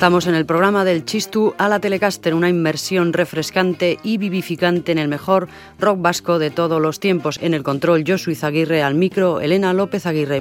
estamos en el programa del Chistu a la Telecaster, una inmersión refrescante y vivificante en el mejor rock vasco de todos los tiempos. En el control, Josué Zaguirre, al micro, Elena López Aguirre.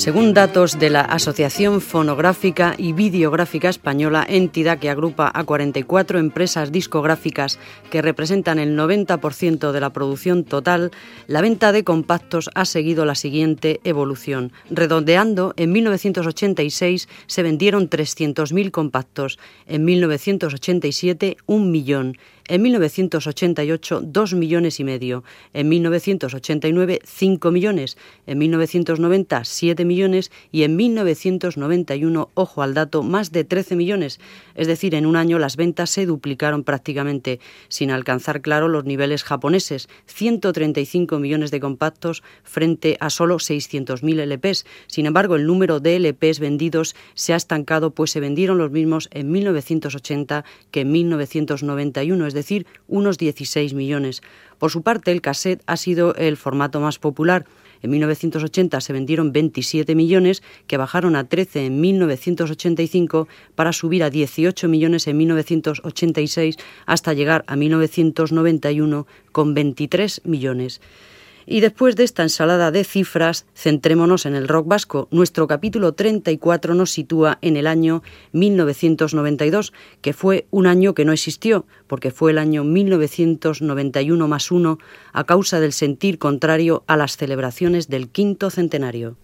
Según datos de la Asociación Fonográfica y Videográfica Española, entidad que agrupa a 44 empresas discográficas que representan el 90% de la producción total, la venta de compactos ha seguido la siguiente evolución. Redondeando, en 1986 se vendieron 300.000 compactos, en 1987 un millón, en 1988 2 millones y medio, en 1989 5 millones, en 1990 7 millones. Y en 1991, ojo al dato, más de 13 millones. Es decir, en un año las ventas se duplicaron prácticamente, sin alcanzar claro los niveles japoneses, 135 millones de compactos frente a solo 600.000 LPs. Sin embargo, el número de LPs vendidos se ha estancado, pues se vendieron los mismos en 1980 que en 1991, es decir, unos 16 millones. Por su parte, el cassette ha sido el formato más popular. En 1980 se vendieron 27 millones, que bajaron a 13 en 1985 para subir a 18 millones en 1986 hasta llegar a 1991 con 23 millones. Y después de esta ensalada de cifras, centrémonos en el rock vasco. Nuestro capítulo 34 nos sitúa en el año 1992, que fue un año que no existió, porque fue el año 1991 más uno, a causa del sentir contrario a las celebraciones del quinto centenario.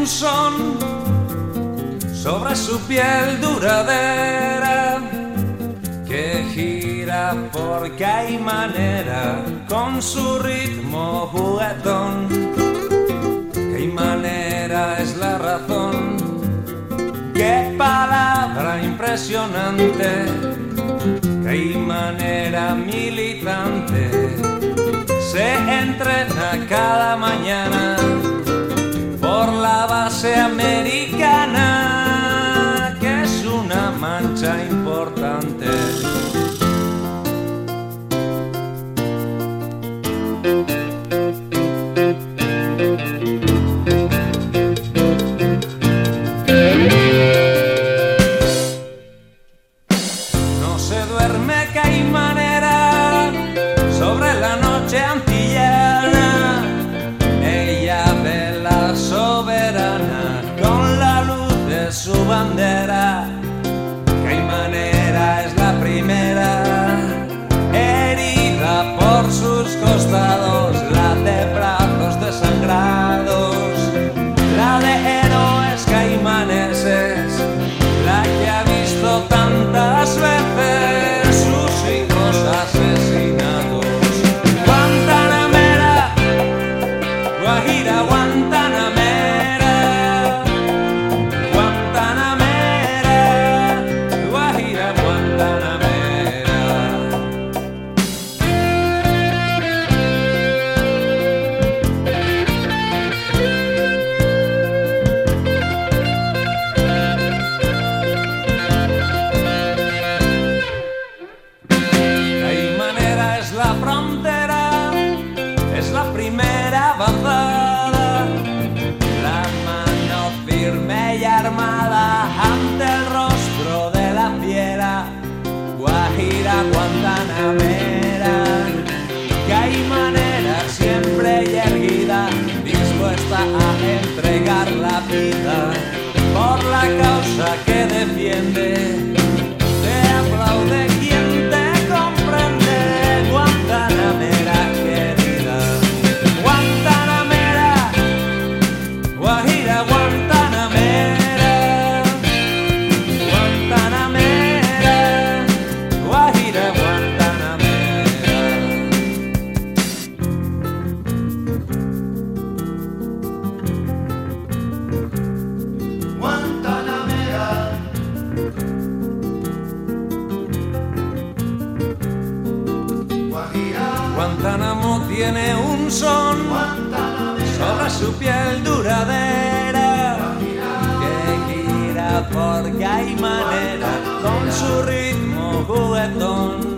Un son sobre su piel duradera que gira porque hay manera con su ritmo juguetón. Qué manera es la razón, qué palabra impresionante, qué manera militante. Se entrena cada mañana por la base americana, que es una mancha importante. Sobre su piel duradera que gira porque hay manera con su ritmo juguetón.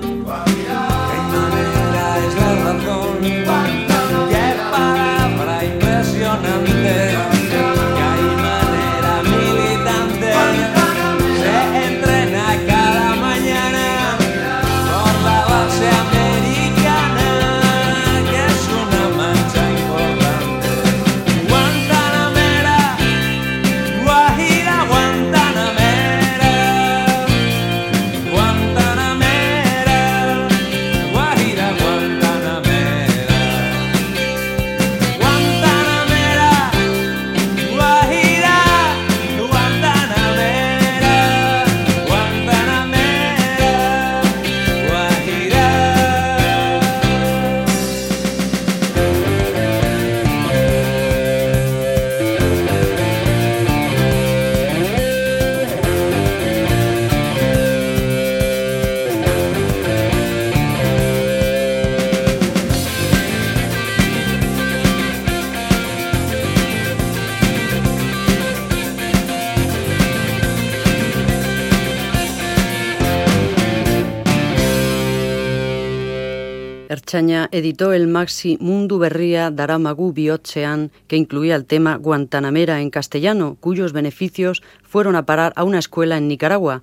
Editó el maxi Mundu Berría Daramagu Biotchean, que incluía el tema Guantanamera en castellano, cuyos beneficios fueron a parar a una escuela en Nicaragua.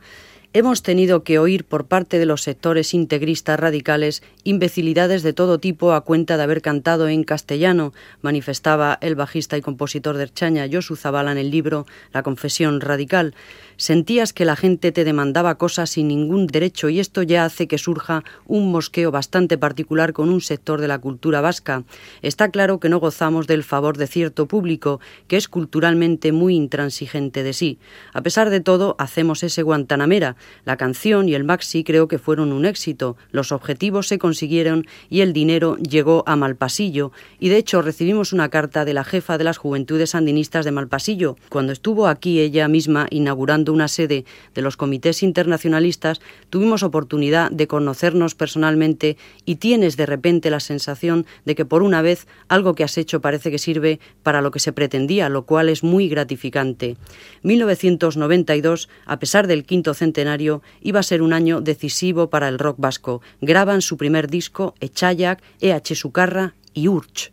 Hemos tenido que oír por parte de los sectores integristas radicales imbecilidades de todo tipo a cuenta de haber cantado en castellano, manifestaba el bajista y compositor de Erchaña, Josu Zabala, en el libro La Confesión Radical. Sentías que la gente te demandaba cosas sin ningún derecho y esto ya hace que surja un mosqueo bastante particular con un sector de la cultura vasca. Está claro que no gozamos del favor de cierto público que es culturalmente muy intransigente de sí. A pesar de todo, hacemos ese Guantanamera. La canción y el maxi creo que fueron un éxito. Los objetivos se consiguieron y el dinero llegó a Malpasillo. Y de hecho recibimos una carta de la jefa de las Juventudes Sandinistas de Malpasillo, cuando estuvo aquí ella misma inaugurando una sede de los comités internacionalistas, tuvimos oportunidad de conocernos personalmente y tienes de repente la sensación de que por una vez algo que has hecho parece que sirve para lo que se pretendía, lo cual es muy gratificante. 1992, a pesar del quinto centenario, iba a ser un año decisivo para el rock vasco. Graban su primer disco, Echayak, EH Sucarra y Urch.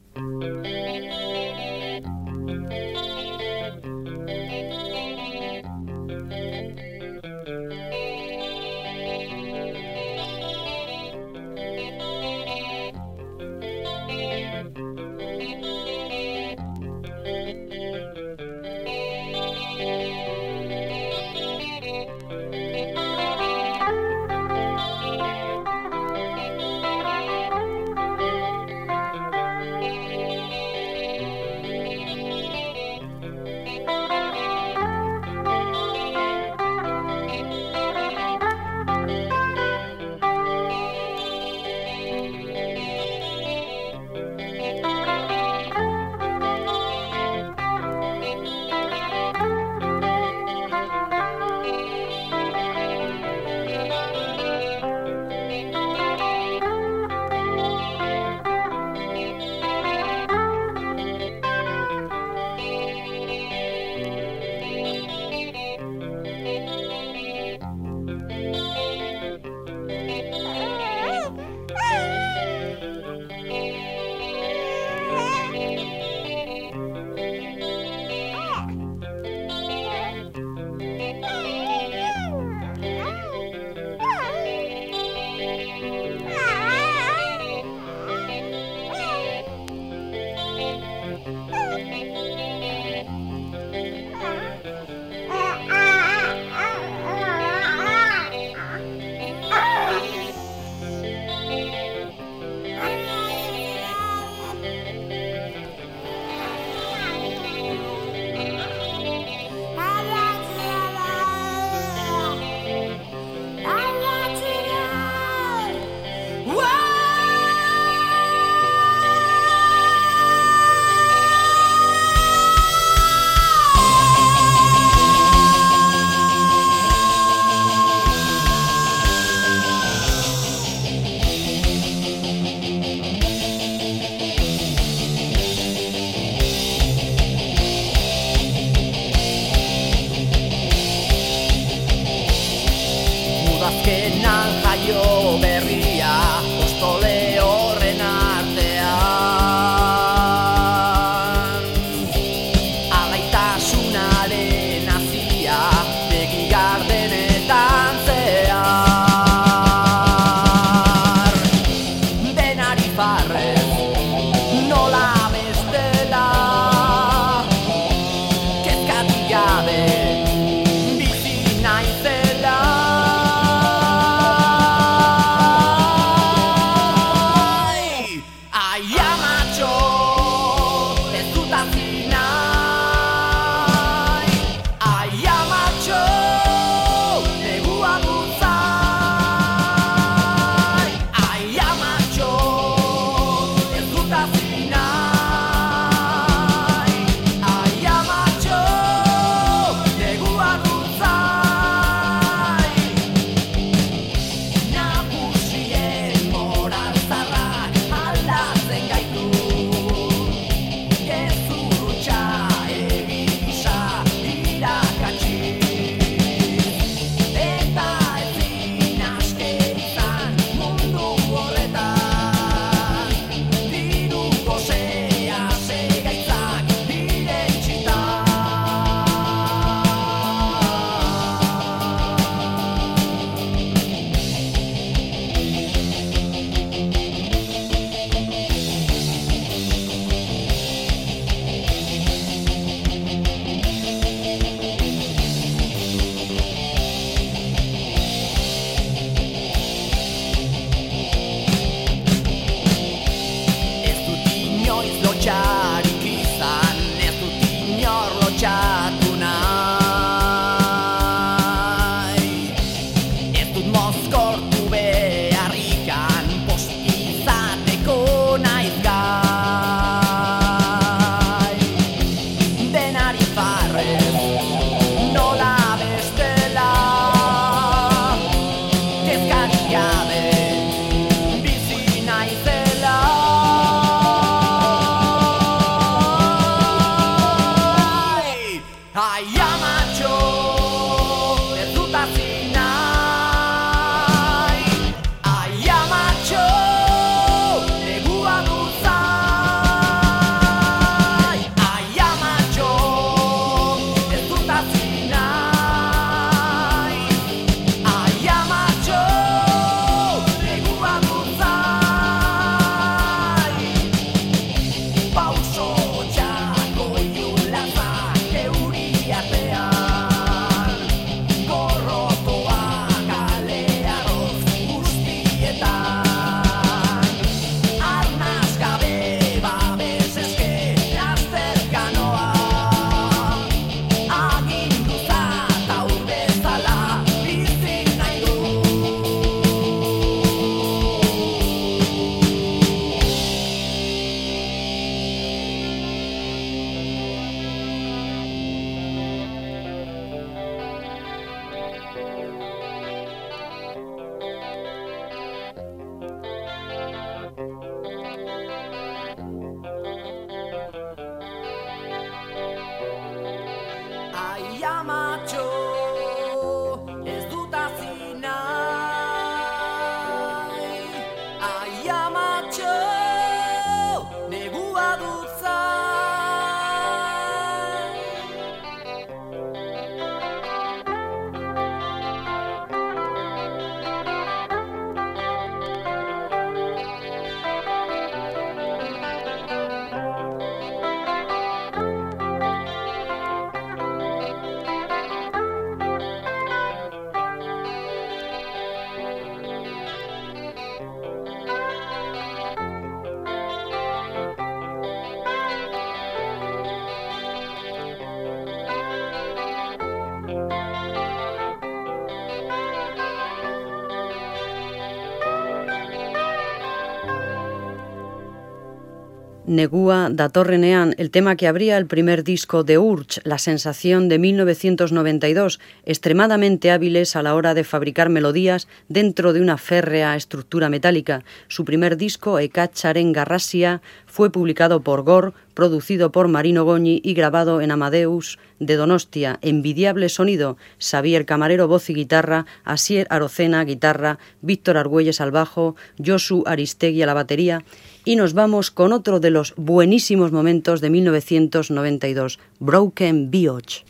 negua datorrenean el tema que abría el primer disco de Urch, La Sensación de 1992, extremadamente hábiles a la hora de fabricar melodías dentro de una férrea estructura metálica. Su primer disco, Ekacharen Garrasia, fue publicado por Gore, producido por Marino Goñi y grabado en Amadeus de Donostia. Envidiable sonido, Xavier Camarero voz y guitarra, Asier Arocena guitarra, Víctor Argüelles al bajo, Josu Aristegui a la batería y nos vamos con otro de los buenísimos momentos de 1992, Broken Beach.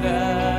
da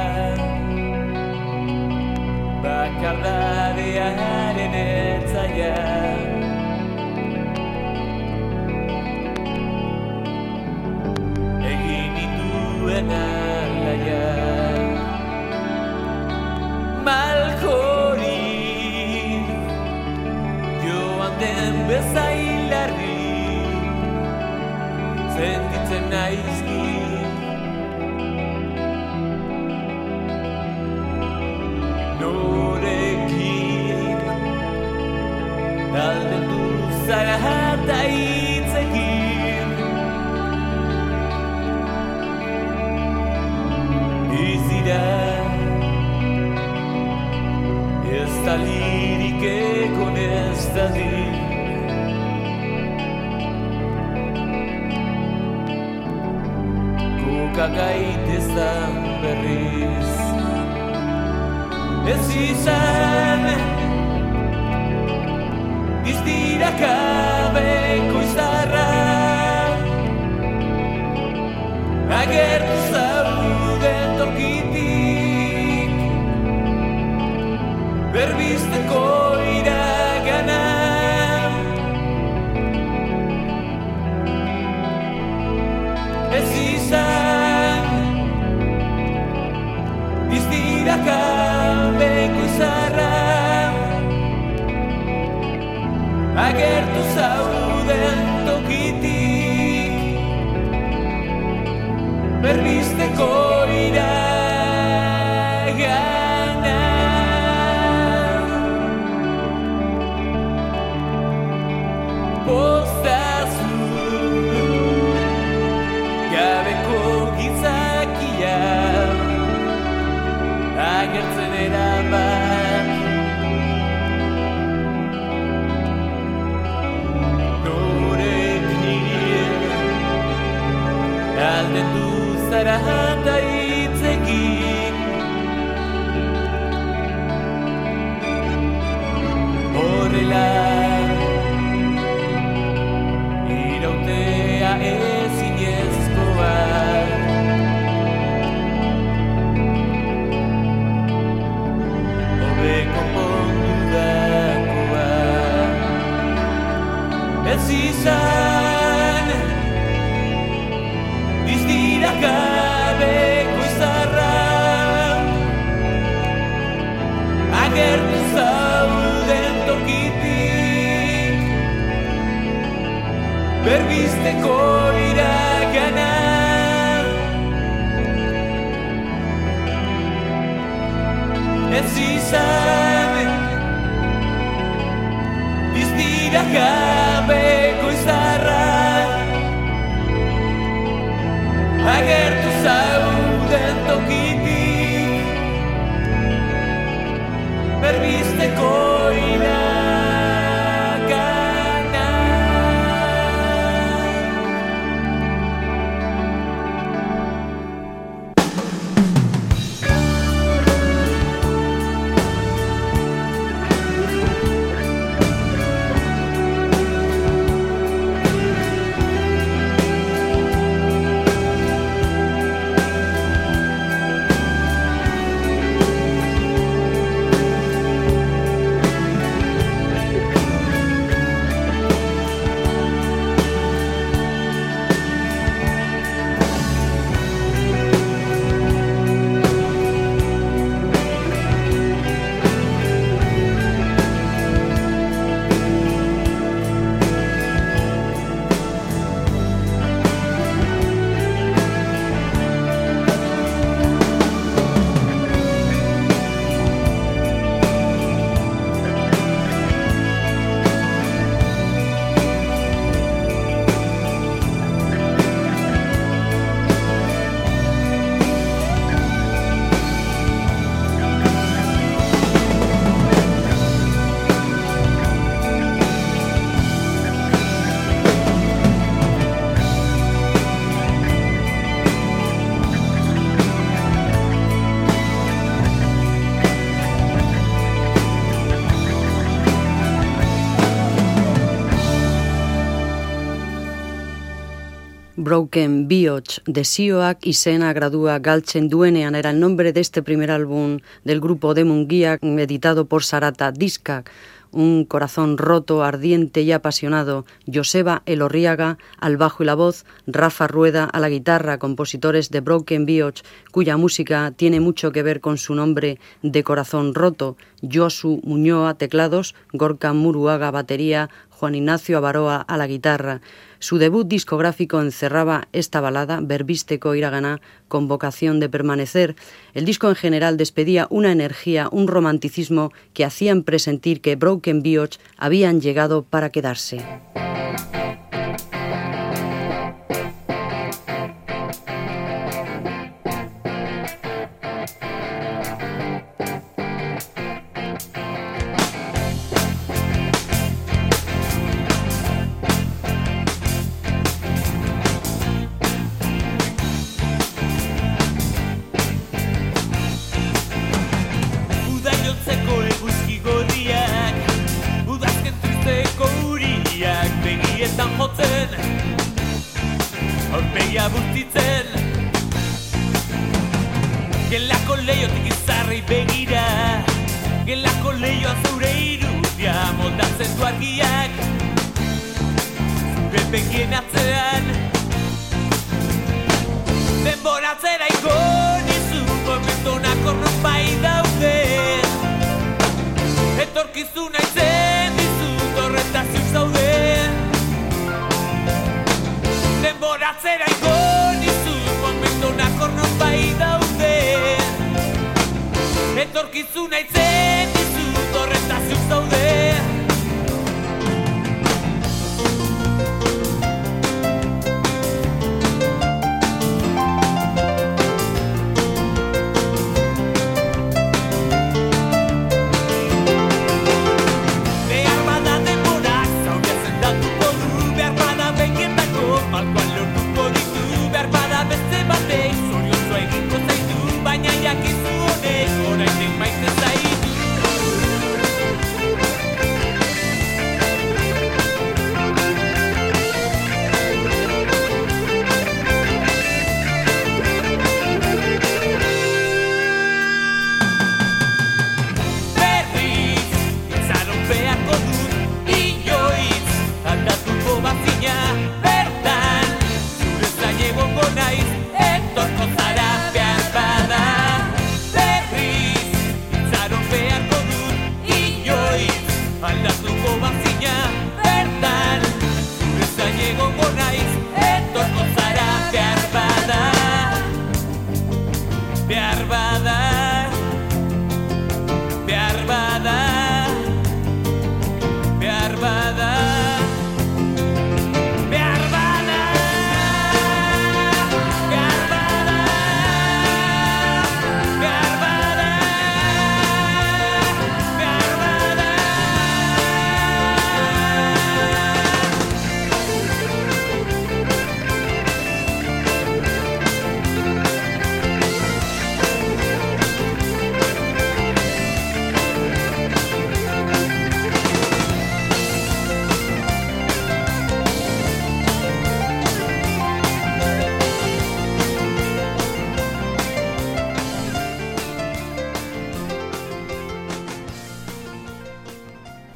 Broken Bioch desioak izena gradua galtzen duenean era el nombre de este primer álbum del grupo de Munguía editado por Sarata Discak un corazón roto, ardiente y apasionado, Joseba Elorriaga al bajo y la voz, Rafa Rueda a la guitarra, compositores de Broken Bioch, cuya música tiene mucho que ver con su nombre de corazón roto, Josu Muñoa teclados, Gorka Muruaga batería, Juan Ignacio Avaroa a la guitarra. Su debut discográfico encerraba esta balada, Verbísteco Iraganá, con vocación de permanecer. El disco en general despedía una energía, un romanticismo que hacían presentir que Broken Bioch habían llegado para quedarse.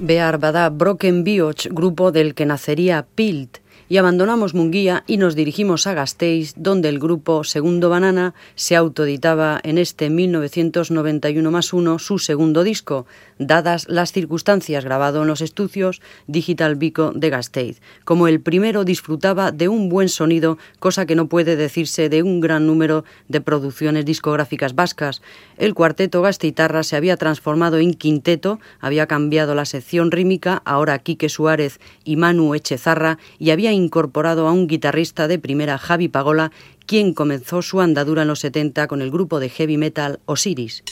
Bear Bada Broken Bioch, grupo del que nacería Pilt, y abandonamos Munguía y nos dirigimos a Gasteiz, donde el grupo Segundo Banana se autoeditaba en este 1991 más 1 su segundo disco, dadas las circunstancias grabado en los estudios Digital Vico de Gasteiz. Como el primero disfrutaba de un buen sonido, cosa que no puede decirse de un gran número de producciones discográficas vascas. El cuarteto Gasteitarra se había transformado en quinteto, había cambiado la sección rítmica, ahora Quique Suárez y Manu Echezarra, y había incorporado a un guitarrista de primera, Javi Pagola, quien comenzó su andadura en los 70 con el grupo de heavy metal Osiris.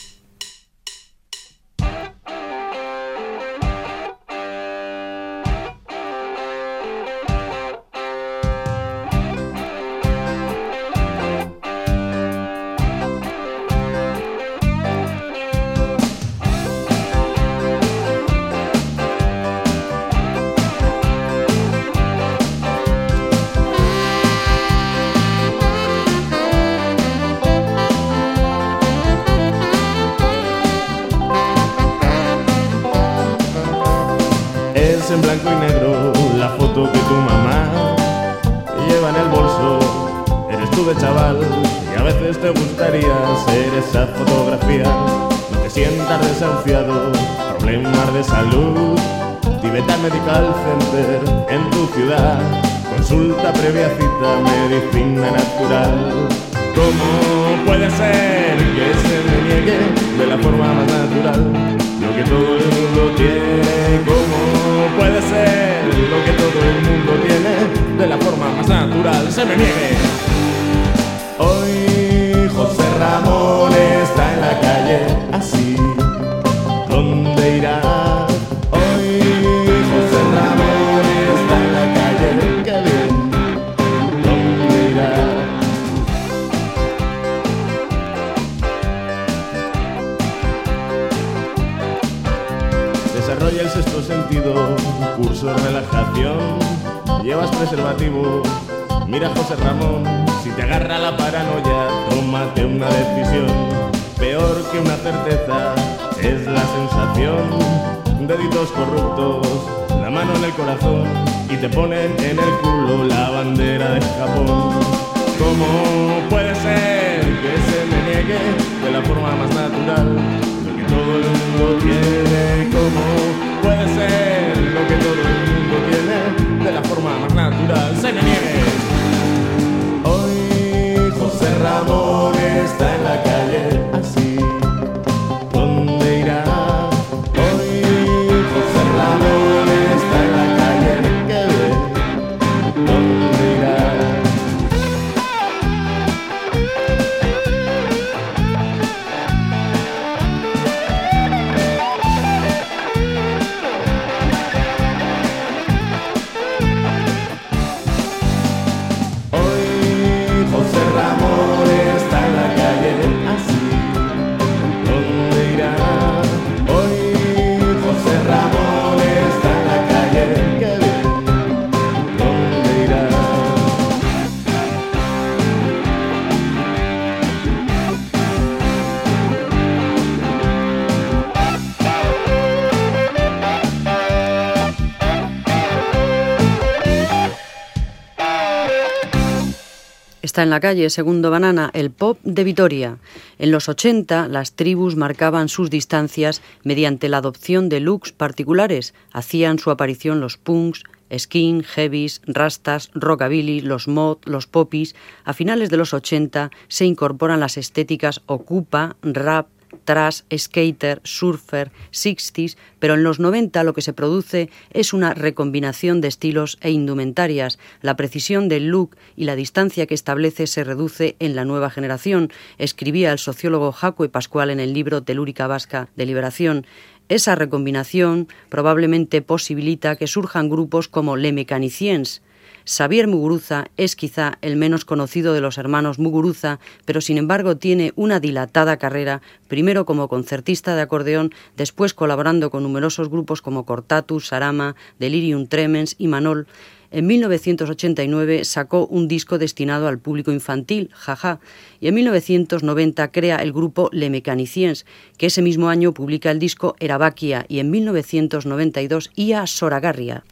Está en la calle, segundo Banana, el pop de Vitoria. En los 80, las tribus marcaban sus distancias mediante la adopción de looks particulares. Hacían su aparición los punks, skin, heavies, rastas, rockabilly, los mod, los poppies. A finales de los 80 se incorporan las estéticas ocupa, rap, trash, skater, surfer, 60s, pero en los 90 lo que se produce es una recombinación de estilos e indumentarias. La precisión del look y la distancia que establece se reduce en la nueva generación, escribía el sociólogo Jacue Pascual en el libro Telúrica Vasca de Liberación. Esa recombinación probablemente posibilita que surjan grupos como Le Mecaniciens, Xavier Muguruza es quizá el menos conocido de los hermanos Muguruza, pero sin embargo tiene una dilatada carrera, primero como concertista de acordeón, después colaborando con numerosos grupos como Cortatus, Sarama, Delirium Tremens y Manol. En 1989 sacó un disco destinado al público infantil, Jaja, y en 1990 crea el grupo Le Mecaniciens, que ese mismo año publica el disco Erabakia y en 1992 Ia Soragarria.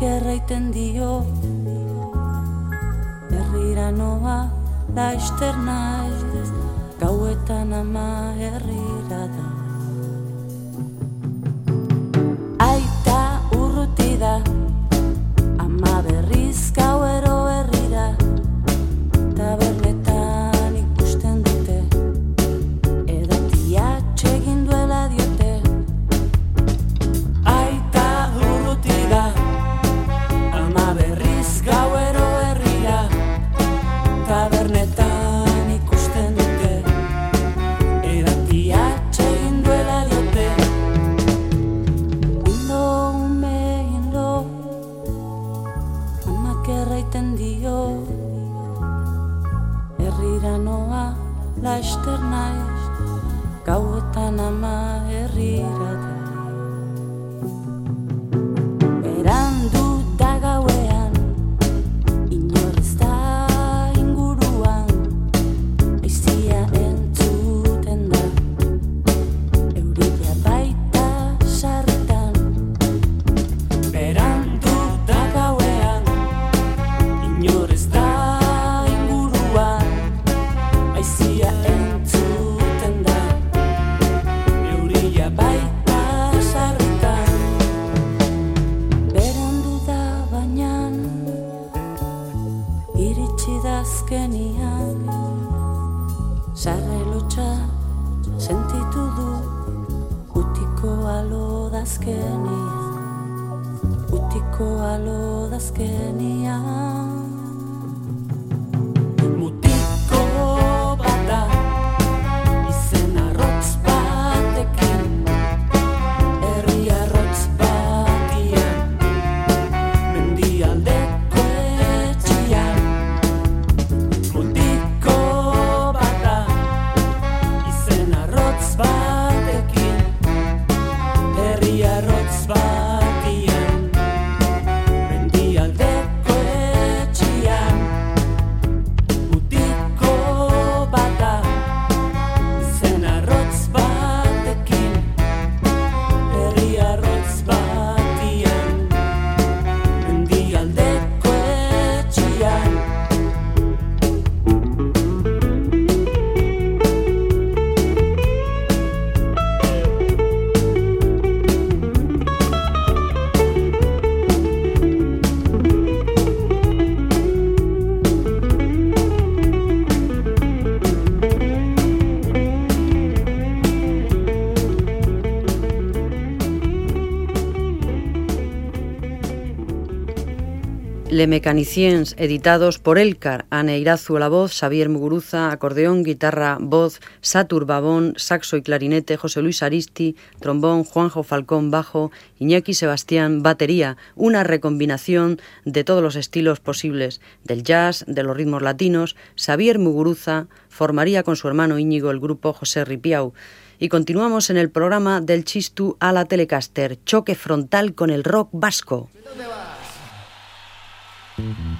gerraiten dio. Herrira noa da esterna ez. Gauetan ama herrira da. Le Mechaniciens, editados por Elcar, Aneirazu a la voz, Xavier Muguruza, acordeón, guitarra, voz, Satur Babón, saxo y clarinete, José Luis Aristi, trombón, Juanjo Falcón, bajo, Iñaki Sebastián, batería, una recombinación de todos los estilos posibles, del jazz, de los ritmos latinos, Xavier Muguruza formaría con su hermano Íñigo el grupo José Ripiau. Y continuamos en el programa del Chistu a la Telecaster, choque frontal con el rock vasco. Mm-hmm.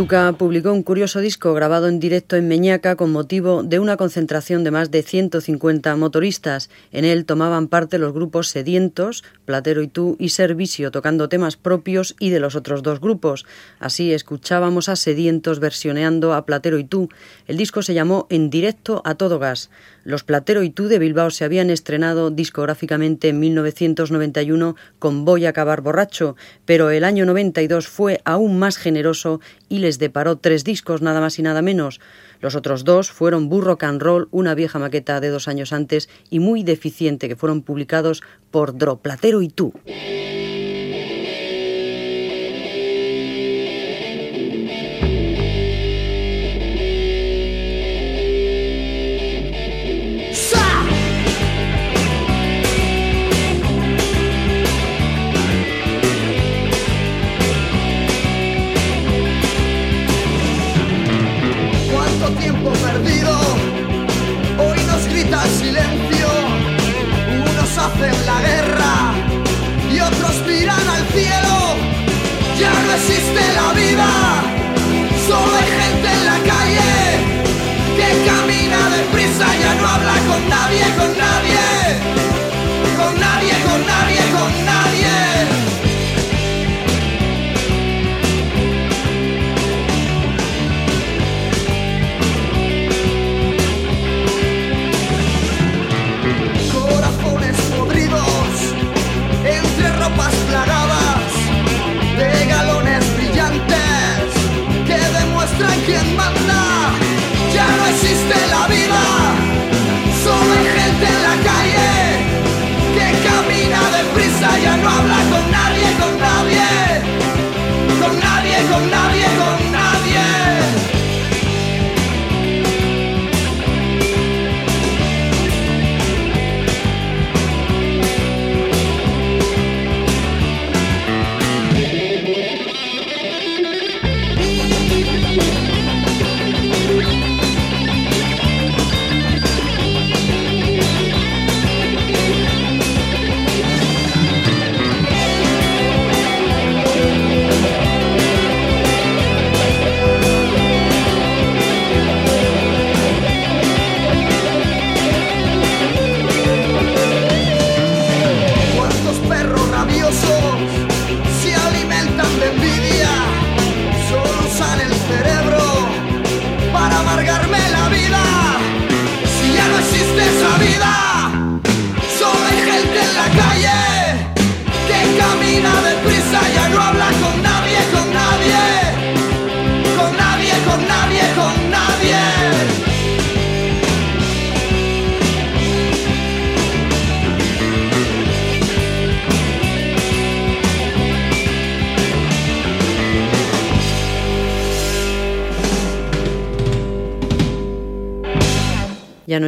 Oyuca publicó un curioso disco grabado en directo en Meñaca con motivo de una concentración de más de 150 motoristas. En él tomaban parte los grupos Sedientos, Platero y Tú y Servicio, tocando temas propios y de los otros dos grupos. Así escuchábamos a Sedientos versioneando a Platero y Tú. El disco se llamó En directo a todo gas. Los Platero y Tú de Bilbao se habían estrenado discográficamente en 1991 con Voy a acabar borracho, pero el año 92 fue aún más generoso y les deparó tres discos nada más y nada menos. Los otros dos fueron Burro Can Roll, una vieja maqueta de dos años antes y muy deficiente que fueron publicados por Dro Platero y Tú.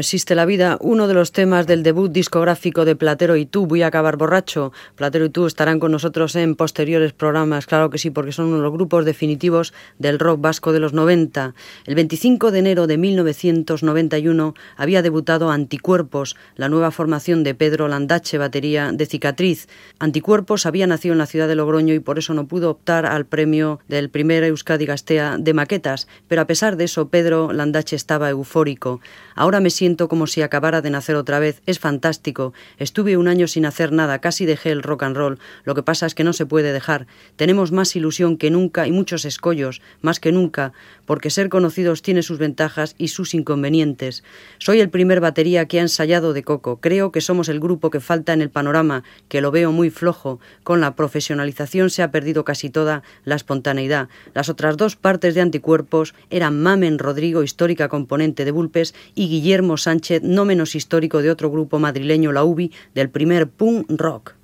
Existe la vida, uno de los temas del debut discográfico de Platero y tú, Voy a acabar borracho. Platero y tú estarán con nosotros en posteriores programas, claro que sí, porque son uno de los grupos definitivos del rock vasco de los 90. El 25 de enero de 1991 había debutado Anticuerpos, la nueva formación de Pedro Landache, batería de Cicatriz. Anticuerpos había nacido en la ciudad de Logroño y por eso no pudo optar al premio del primer Euskadi Gastea de maquetas, pero a pesar de eso Pedro Landache estaba eufórico. Ahora me siento como si acabara de nacer otra vez. Es fantástico. Estuve un año sin hacer nada, casi dejé el rock and roll. Lo que pasa es que no se puede dejar. Tenemos más ilusión que nunca y muchos escollos, más que nunca, porque ser conocidos tiene sus ventajas y sus inconvenientes. Soy el primer batería que ha ensayado de coco. Creo que somos el grupo que falta en el panorama, que lo veo muy flojo. Con la profesionalización se ha perdido casi toda la espontaneidad. Las otras dos partes de anticuerpos eran Mamen Rodrigo, histórica componente de Bulpes, y Guillermo Sánchez, no menos histórico de otro grupo madrileño, la UBI, del primer punk rock.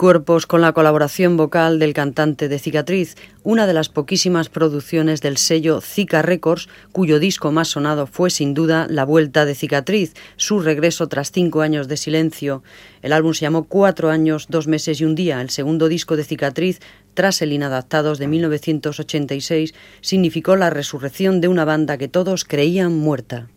Anticuerpos con la colaboración vocal del cantante de Cicatriz, una de las poquísimas producciones del sello Zika Records, cuyo disco más sonado fue sin duda La Vuelta de Cicatriz, su regreso tras cinco años de silencio. El álbum se llamó Cuatro años, dos meses y un día. El segundo disco de Cicatriz, tras el Inadaptados de 1986, significó la resurrección de una banda que todos creían muerta.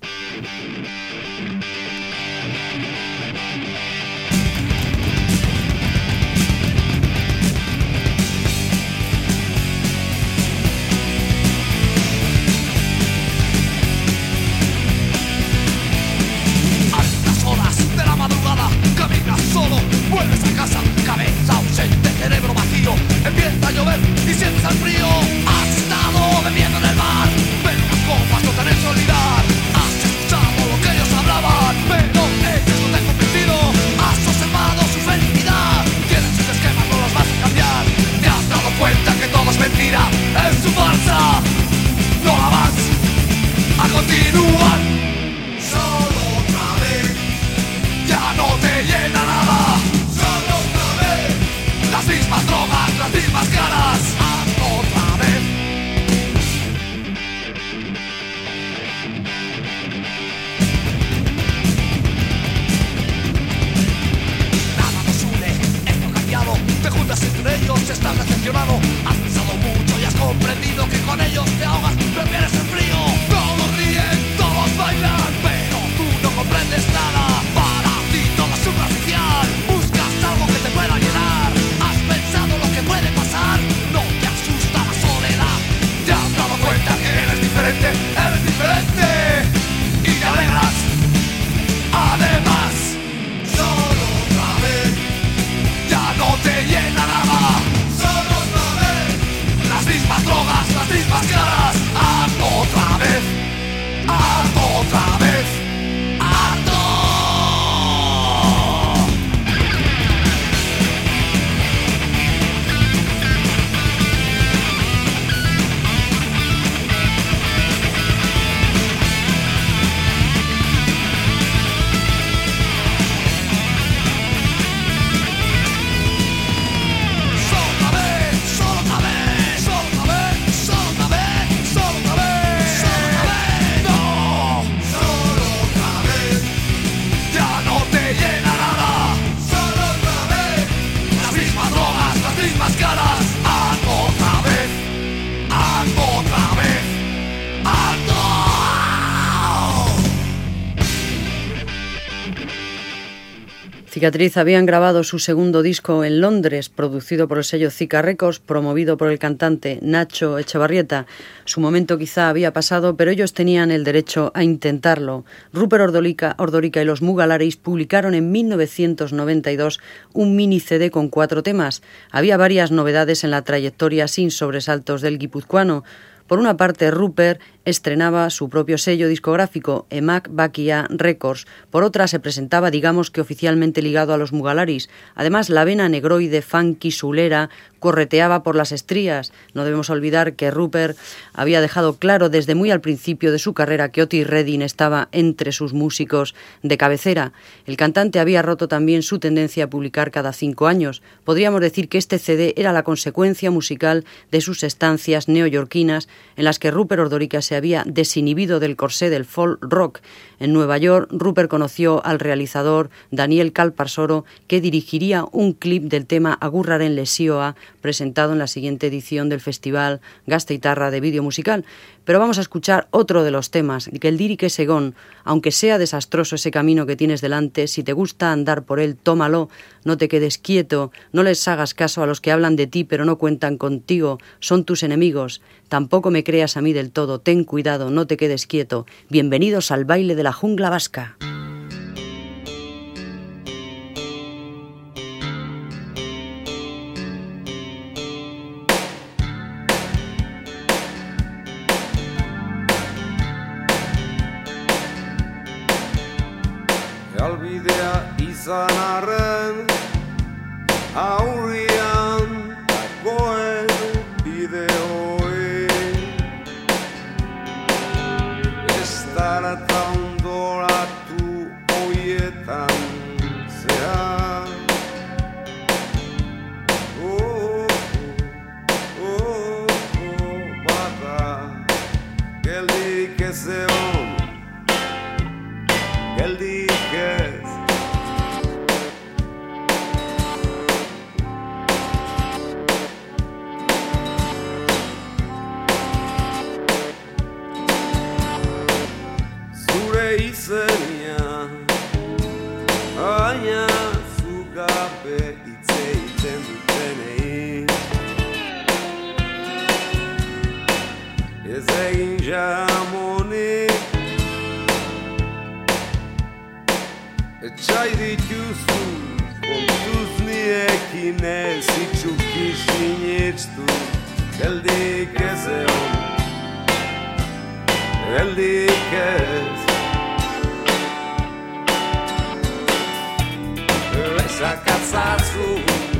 Cicatriz habían grabado su segundo disco en Londres, producido por el sello Zika Records, promovido por el cantante Nacho Echevarrieta. Su momento quizá había pasado, pero ellos tenían el derecho a intentarlo. Rupert Ordolica, Ordorica y los Mugalaris publicaron en 1992 un mini CD con cuatro temas. Había varias novedades en la trayectoria sin sobresaltos del guipuzcoano. Por una parte, Rupert estrenaba su propio sello discográfico, Emac Bakia Records. Por otra, se presentaba, digamos que oficialmente ligado a los Mugalaris. Además, la vena negroide, funky, sulera, correteaba por las estrías. No debemos olvidar que Rupert había dejado claro desde muy al principio de su carrera que Otis Redding estaba entre sus músicos de cabecera. El cantante había roto también su tendencia a publicar cada cinco años. Podríamos decir que este CD era la consecuencia musical de sus estancias neoyorquinas en las que Rupert Ordorica se había desinhibido del corsé del folk rock. En Nueva York, Rupert conoció al realizador Daniel Calparsoro, que dirigiría un clip del tema Agurraren Lesioa, presentado en la siguiente edición del festival Gasta de vídeo musical. Pero vamos a escuchar otro de los temas, que el Dirique Segón, aunque sea desastroso ese camino que tienes delante, si te gusta andar por él, tómalo, no te quedes quieto, no les hagas caso a los que hablan de ti pero no cuentan contigo, son tus enemigos, tampoco me creas a mí del todo, ten cuidado, no te quedes quieto, bienvenidos al baile de la jungla vasca. azul.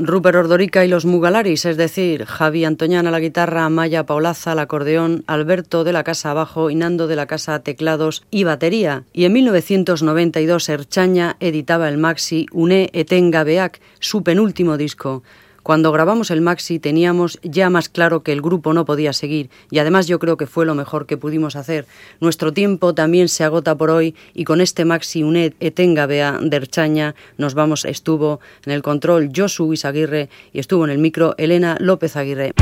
Rupert Ordorica y los Mugalaris, es decir, Javi Antoñana a la guitarra, Maya Paulaza al acordeón, Alberto de la Casa Abajo y Nando de la Casa teclados y batería. Y en 1992 Erchaña editaba el maxi Une Etenga Beak, su penúltimo disco. Cuando grabamos el maxi teníamos ya más claro que el grupo no podía seguir y además yo creo que fue lo mejor que pudimos hacer. Nuestro tiempo también se agota por hoy y con este maxi UNED Etenga Bea de Erchaña nos vamos. Estuvo en el control Josu Isaguirre y estuvo en el micro Elena López Aguirre.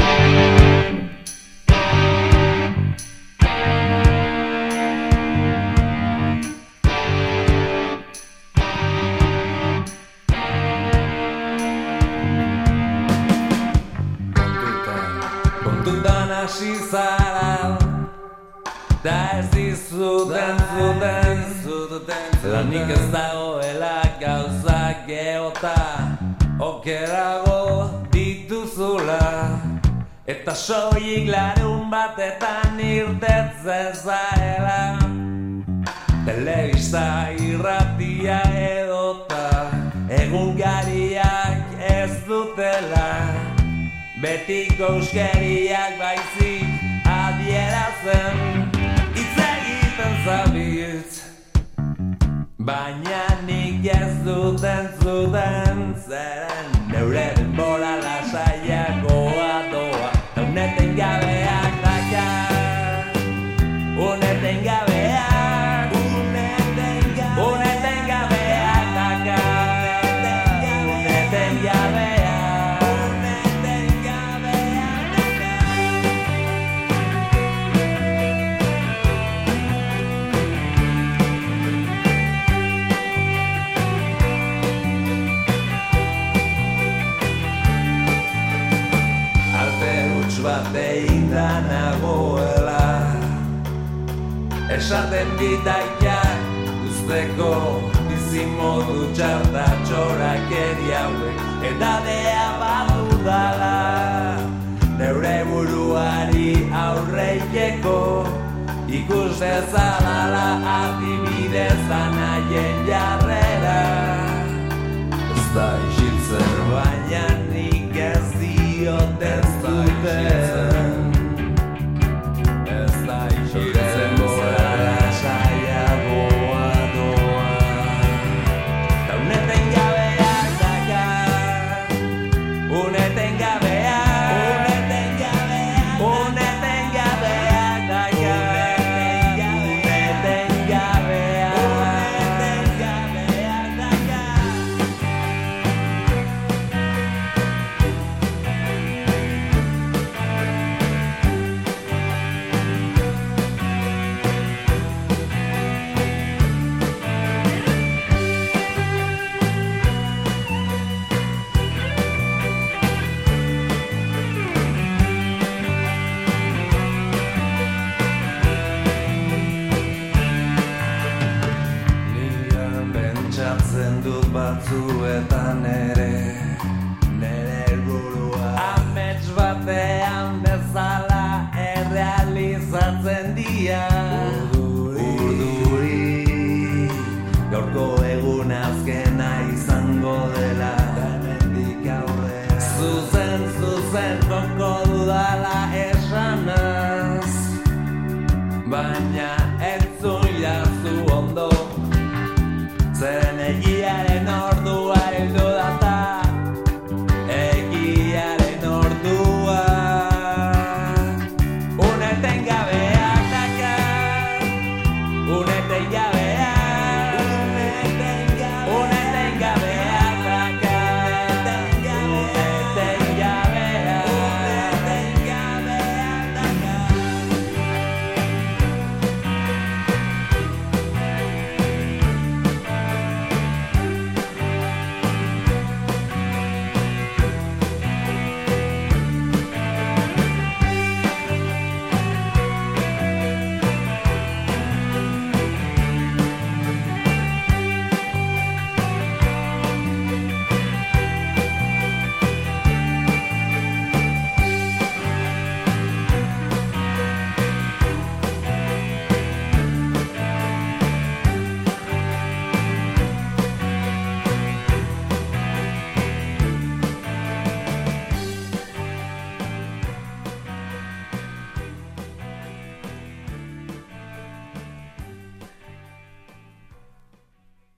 Hasi zara Da ez dizuten zuten Lanik ez dagoela gauzak geota. Okerago dituzula. Eta soilik larun batetan irtetzen zaela. Telebista irratia edota. Egungariak ez dutela Betiko euskeriak baizik adierazen Hitz egiten zabiltz. Baina nik ez dut entzuten zeren Neure denbora lasaiagoa doa. Uneten gabeak dakar Uneten gabeak esaten bidaia Uzteko bizi modu txarta txorak eri hauek Eta dea badu dala Neure buruari aurreiteko Ikuste zalala adibidez anaien jarrera. Ez da isitzer baina nik ez diot ez duten batzuetan ere.